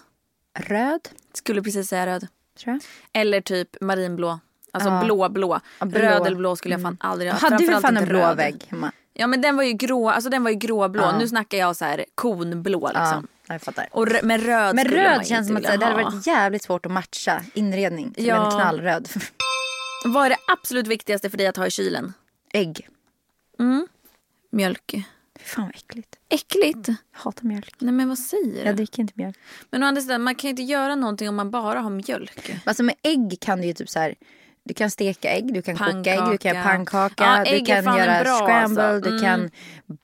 Röd, Skulle precis säga röd. tror jag. Eller typ marinblå. Alltså Ja. blå, blå. Ja, blå. Röd eller blå skulle jag fan aldrig ha. Hade du fan en blå röd. vägg hemma? Ja men den var ju grå, alltså den var ju gråblå. Ja. Nu snackar jag så här konblå liksom. Ja, jag fattar. Och men röd Men röd känns som att det hade ha. varit jävligt svårt att matcha inredning till Ja. en knallröd. <laughs> Vad är det absolut viktigaste för dig att ha i kylen? Ägg. Mjölk. Fy fan vad äckligt. Äckligt? Jag hatar mjölk. Nej men vad säger du? Jag dricker inte mjölk. Men å andra sidan, man kan ju inte göra någonting om man bara har mjölk. Alltså med ägg kan du ju typ så här. Du kan steka ägg, du kan koka ägg, du kan Pannkaka. pannkaka, Ja, du kan göra bra, scramble, alltså. du Mm. kan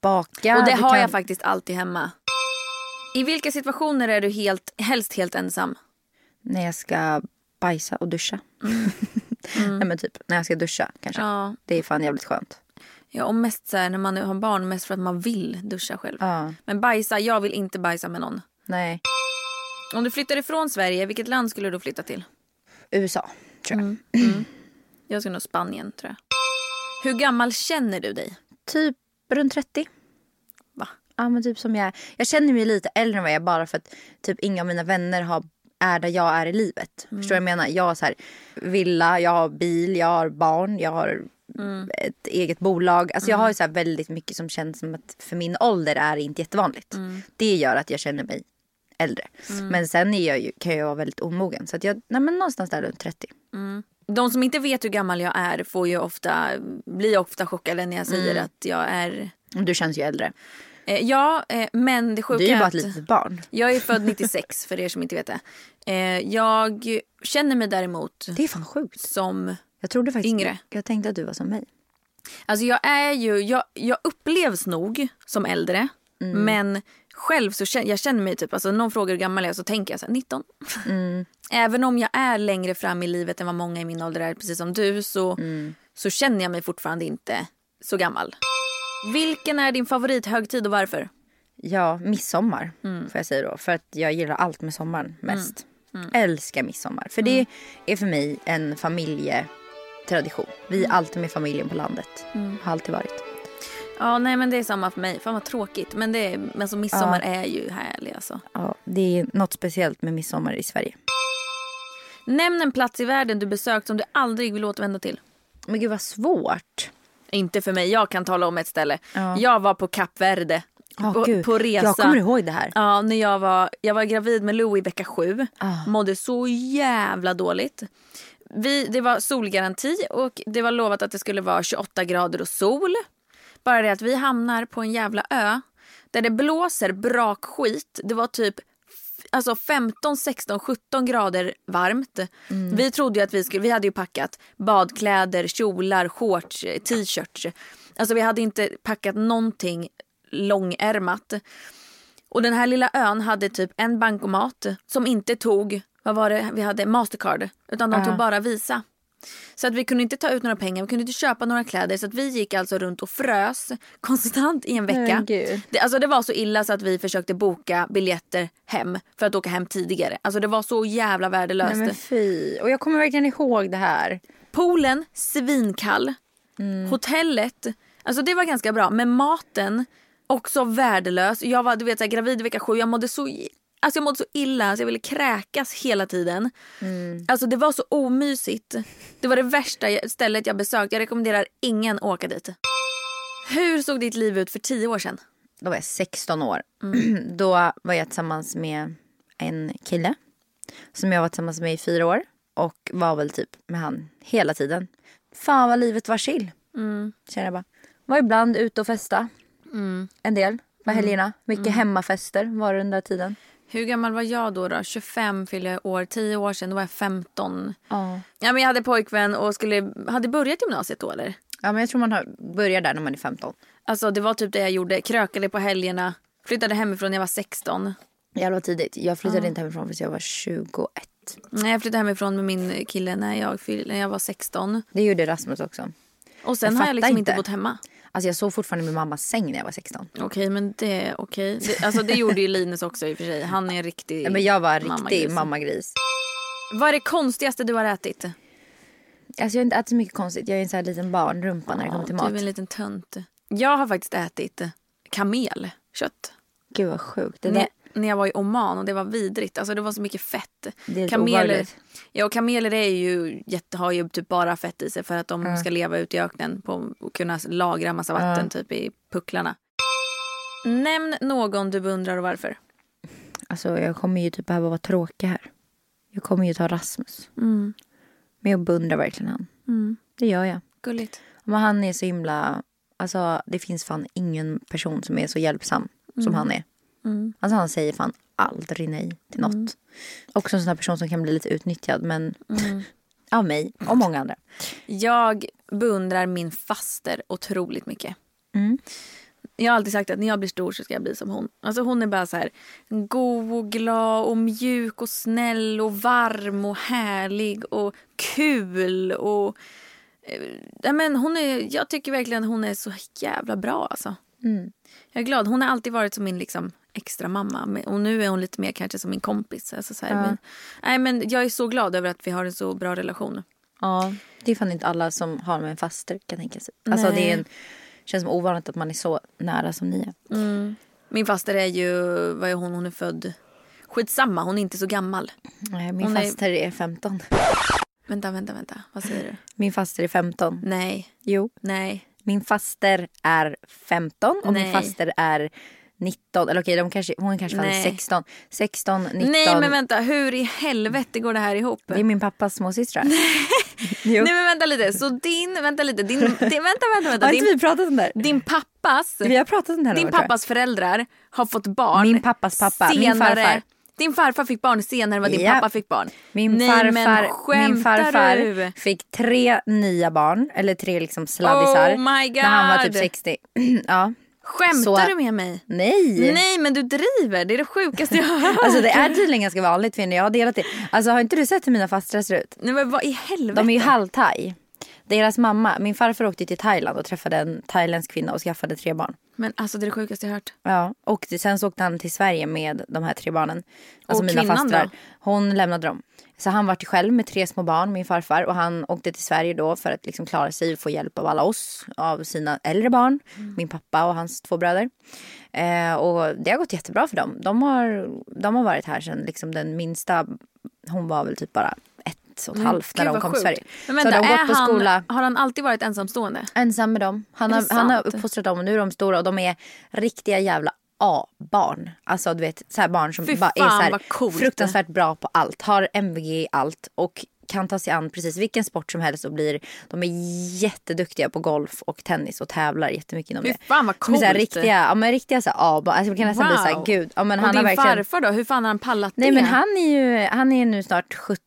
baka. Och det har kan... jag faktiskt alltid hemma. I vilka situationer är du helt, helst helt ensam? När jag ska bajsa och duscha. <laughs> Nej men typ när jag ska duscha kanske. Mm. Ja. Det är fan jävligt skönt. Ja, och mest så här, när man har barn, mest för att man vill duscha själv. Ja. Men bajsa, jag vill inte bajsa med någon. Nej. Om du flyttar ifrån Sverige, vilket land skulle du flytta till? USA tror jag. Mm. Jag skulle nog Spanien tror jag. Hur gammal känner du dig? Typ runt 30. Va? Ja men typ som jag är. Jag känner mig lite äldre än vad jag är bara för att typ inga av mina vänner har, är där jag är i livet. Mm. Förstår du vad jag menar? Jag har så här, villa, jag har bil, jag har barn, jag har Mm. ett eget bolag. Alltså jag har ju så här väldigt mycket som känns som att för min ålder är inte jättevanligt. Mm. Det gör att jag känner mig äldre. Men sen är jag ju, kan jag vara väldigt omogen. Så att jag, nej men någonstans där runt 30. De som inte vet hur gammal jag är får ju ofta, blir ofta chockade när jag säger Mm. att jag är... Du känns ju äldre. Eh, ja, eh, men det sjuka Du är ju bara ett att- litet barn. Jag är född <laughs> 96 för er som inte vet det. Eh, jag känner mig däremot Det är fan sjukt. som... Jag trodde faktiskt, Yngre. jag tänkte att du var som mig. Alltså jag är ju, jag, jag upplevs nog som äldre. Mm. Men själv så känner jag känner mig typ, alltså någon frågar hur gammal jag är så tänker jag så här, 19. Mm. <laughs> Även om jag är längre fram i livet än vad många i min ålder är, precis som du, så, Mm. så känner jag mig fortfarande inte så gammal. Vilken är din favorithögtid och varför? Ja, midsommar Mm. får jag säga då. För att jag gillar allt med sommaren mest. Älskar midsommar. För det är för mig en familjetradition. Vi är alltid med familjen på landet. Har alltid varit. Ja, nej men det är samma för mig. Fan vad tråkigt. Men det är, alltså, midsommar är ju härlig alltså. Ja, det är något speciellt med midsommar i Sverige. Nämn en plats i världen du besökt som du aldrig vill återvända till. Men gud vad svårt. Inte för mig, jag kan tala om ett ställe. Ja. Jag var på Kap Verde. Ja, på, på resa. Jag kommer ihåg det här. Ja, när jag var, jag var gravid med Louis i vecka sju. Ah. Mådde så jävla dåligt. Vi, det var solgaranti och det var lovat att det skulle vara 28 grader och sol. Bara det att vi hamnar på en jävla ö där det blåser brakskit. Det var typ alltså 15, 16, 17 grader varmt. Vi trodde att vi skulle, vi hade ju packat badkläder, kjolar, shorts, eh, t-shirts. Alltså vi hade inte packat någonting långärmat. Och den här lilla ön hade typ en bankomat som inte tog, vad var det vi hade, Mastercard. Utan de tog bara Visa. Så att vi kunde inte ta ut några pengar, vi kunde inte köpa några kläder. Så att vi gick alltså runt och frös <laughs> konstant i en vecka. Gud. Det, alltså det var så illa så att vi försökte boka biljetter hem för att åka hem tidigare. Alltså det var så jävla värdelöst. Nej men fy. Och jag kommer verkligen ihåg det här. Poolen, svinkall. Hotellet, alltså det var ganska bra. Men maten, också värdelös. Jag var du vet, så här, gravid vecka sju, jag mådde så, alltså, jag mådde så illa så jag ville kräkas hela tiden. Alltså det var så omysigt. Det var det värsta stället jag besökt. Jag rekommenderar ingen att åka dit. Hur såg ditt liv ut för tio år sedan? Då var jag 16 år. <clears throat> Då var jag tillsammans med en kille. Som jag var tillsammans med i fyra år. Och var väl typ med han hela tiden. Fan vad livet var chill. Känner jag bara. Var ibland ute och festa. En del. På helgerna. Mycket hemmafester var det den där tiden. Hur gammal var jag då? då? 25 fyllde jag år. 10 år sedan då var jag 15. Ja. Ja, men jag hade pojkvän och skulle, hade börjat gymnasiet då eller? Ja men jag tror man har, börjar där när man är 15. Alltså det var typ det jag gjorde. Krökade på helgerna. Flyttade hemifrån när jag var 16. Jävlar tidigt. Jag flyttade inte hemifrån förrän jag var 21. Nej, Jag flyttade hemifrån med min kille när jag, fyll- när jag var 16. Det gjorde Rasmus också. Och sen Jag har jag liksom inte. bott hemma. Alltså jag sov fortfarande i min mammas säng när jag var 16. Okej, men det okej. Det, alltså det gjorde ju Linus också i och för sig. Han är en riktig Ja, men jag var en riktig mammagris. Vad är det konstigaste du har ätit? Alltså jag har inte ätit så mycket konstigt. Jag är en sån här liten barnrumpa när det kommer till mat. Du är en liten tönt. Jag har faktiskt ätit kamelkött. Gud vad sjukt. Det där, när jag var i Oman och det var vidrigt. Alltså det var så mycket fett. Kameler, ja, och kameler är ju, har ju typ bara fett i sig för att de ska leva ute i öknen på, och kunna lagra massa vatten typ i pucklarna. Nämn någon du beundrar och varför. alltså jag kommer ju typ behöva vara tråkig här. Jag kommer ju ta Rasmus. Mm. Men jag beundrar verkligen han. Det gör jag. Gulligt. Men han är så himla Alltså det finns fan ingen person som är så hjälpsam Mm. som han är. Alltså han säger fan aldrig nej till något. Mm. Också en sån här person som kan bli lite utnyttjad men <laughs> av mig och många andra. Jag beundrar min faster otroligt mycket. Mm. Jag har alltid sagt att när jag blir stor så ska jag bli som hon. Alltså hon är bara så här god och glad och mjuk och snäll och varm och härlig och kul och eh, ja, men hon är, jag tycker verkligen hon är så jävla bra alltså. Mm. Jag är glad. Hon har alltid varit som min liksom, extra mamma och nu är hon lite mer kanske som min kompis. Alltså, så här, Ja. men, nej, men jag är så glad över att vi har en så bra relation. Ja, det är fan inte alla som har med en faster kan tänka sig. Alltså Nej. det är en, känns som ovanligt att man är så nära som ni är. Min faster är ju, vad är hon, hon är född, skitsamma hon är inte så gammal. Nej, min Hon är- faster är 15. Vänta, vänta, vänta, vad säger du? Min faster är 15. Nej, Jo. nej. Min faster är 15 och min Nej. faster är 19. Eller okej, de kanske, hon kanske Nej. 16. 16, 19. Nej men vänta, hur i helvete går det här ihop? Det är min pappas småsystrar. <laughs> Nej men vänta lite, så din, vänta lite, din, din vänta vänta vänta. Har inte Din, vi pratat om det här? din pappas, Vi har pratat om det här din pappas föräldrar har fått barn Min pappas pappa, min senare. farfar. Din farfar fick barn senare än vad din Ja. pappa fick barn. Min Nej, farfar, min farfar du? fick tre nya barn, eller tre liksom sladdisar. Oh När han var typ God. 60. <clears throat> ja. Skämtar Så- du med mig? Nej! Nej men du driver, det är det sjukaste jag har hört. Alltså det är tydligen ganska vanligt för jag har delat det. Alltså har inte du sett hur mina fastrar ser ut? Nej men vad i helvete? De är ju halvthai. Deras mamma, min farfar åkte till Thailand och träffade en thailändsk kvinna och skaffade tre barn. Men alltså det är det sjukaste jag hört. Ja, och sen så åkte han till Sverige med de här tre barnen. Alltså Och mina kvinnan fastrar. då? Hon lämnade dem. Så han var själv med tre små barn, min farfar. Och han åkte till Sverige då för att liksom klara sig och få hjälp av alla oss. Av sina äldre barn. Mm. Min pappa och hans två bröder. Eh, och det har gått jättebra för dem. De har, de har varit här sedan liksom den minsta, hon var väl typ bara ett och ett halvt när Gud, de kom till sjukt. Sverige. Men så vänta, har de gått på han, skola. har han alltid varit ensamstående? Ensam med dem. Han har, han har uppfostrat dem och nu är de stora och de är riktiga jävla A-barn. Alltså du vet så barn som Fy bara är så här coolt. fruktansvärt bra på allt. Har MVG i allt och kan ta sig an precis vilken sport som helst och blir, de är jätteduktiga på golf och tennis och tävlar jättemycket inom Fy det. fan vad Som är coolt. riktiga, ja men riktiga så här. Alltså man kan nästan bli så här, gud. Ja, men och han din har verkligen... farfar då, hur fan har han pallat Nej det? men han är ju, han är nu snart 70,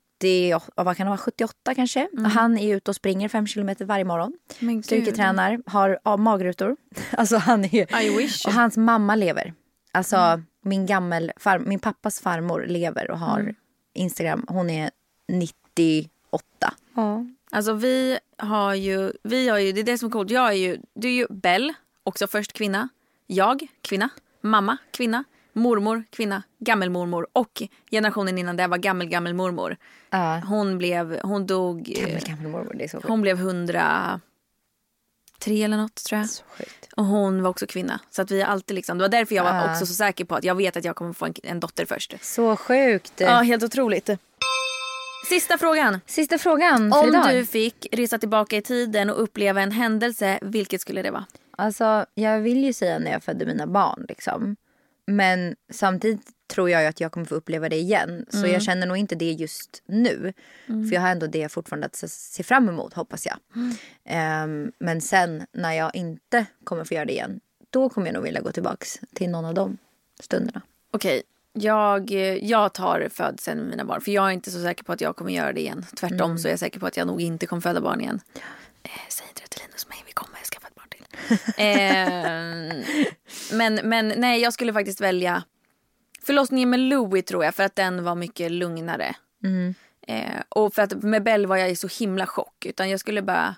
och vad kan det vara, 78 kanske. Och han är ute och springer fem kilometer varje morgon. Mm. Styrketränar, har ja, magrutor. <laughs> Alltså han är. I wish. Och hans mamma lever. Alltså Mm. min gammel, far, min pappas farmor lever och har Mm. Instagram. Hon är 98. Ja. Alltså vi har ju, vi har ju, det är det som är coolt. Jag är ju, du är ju Bell, också först kvinna. Jag, kvinna. Mamma, kvinna. Mormor, kvinna. Gammelmormor. Och generationen innan det var gammel, gammelmormor. Ja. Hon blev, hon dog, eh, gammal mormor, det är så sjukt. hon blev 103 eller något tror jag. Så sjukt. Och hon var också kvinna. Så att vi alltid liksom, det var därför jag var Ah. också så säker på att jag vet att jag kommer få en, en dotter först. Så sjukt. Ja, helt otroligt. Sista frågan. Sista frågan Om idag. du fick resa tillbaka i tiden och uppleva en händelse, vilket skulle det vara? Alltså, jag vill ju säga när jag födde mina barn. Liksom. Men samtidigt tror jag att jag kommer få uppleva det igen. Så Mm. jag känner nog inte det just nu. För jag har ändå det fortfarande att se- fram emot hoppas jag. Mm. Ehm, men sen när jag inte kommer få göra det igen. Då kommer jag nog vilja gå tillbaks till någon av de stunderna. Okej, jag, jag tar födseln med mina barn. För jag är inte så säker på att jag kommer göra det igen. Tvärtom så är jag säker på att jag nog inte kommer föda barn igen. Eh, säg inte det till Linus mig, vi kommer skaffa ett barn till. <laughs> eh, men, men nej, jag skulle faktiskt välja förlossningen med Louie tror jag. För att den var mycket lugnare. Eh, och för att med Bell var jag i så himla chock. Utan jag skulle bara,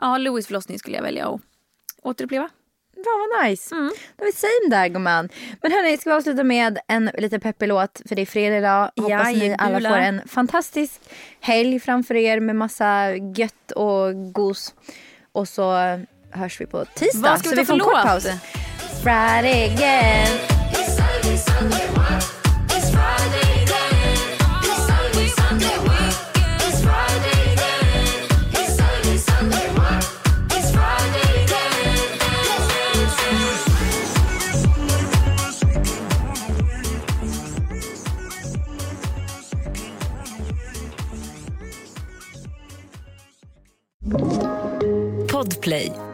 ja Louis förlossning skulle jag välja att återuppleva. Ja, vad nice. Mm. Då är vi same där gumman. Men hörni, ska vi avsluta med en lite peppig låt. För det är fredag idag. Hoppas ni Jajebula. alla får en fantastisk helg framför er med massa gött och gos. Och så hörs vi på tisdag. Vad ska så vi Friday again. It's Sunday, Sunday. It's Friday again. It's Sunday, Sunday. It's Friday again. It's Sunday, Sunday. It's Friday again. Podplay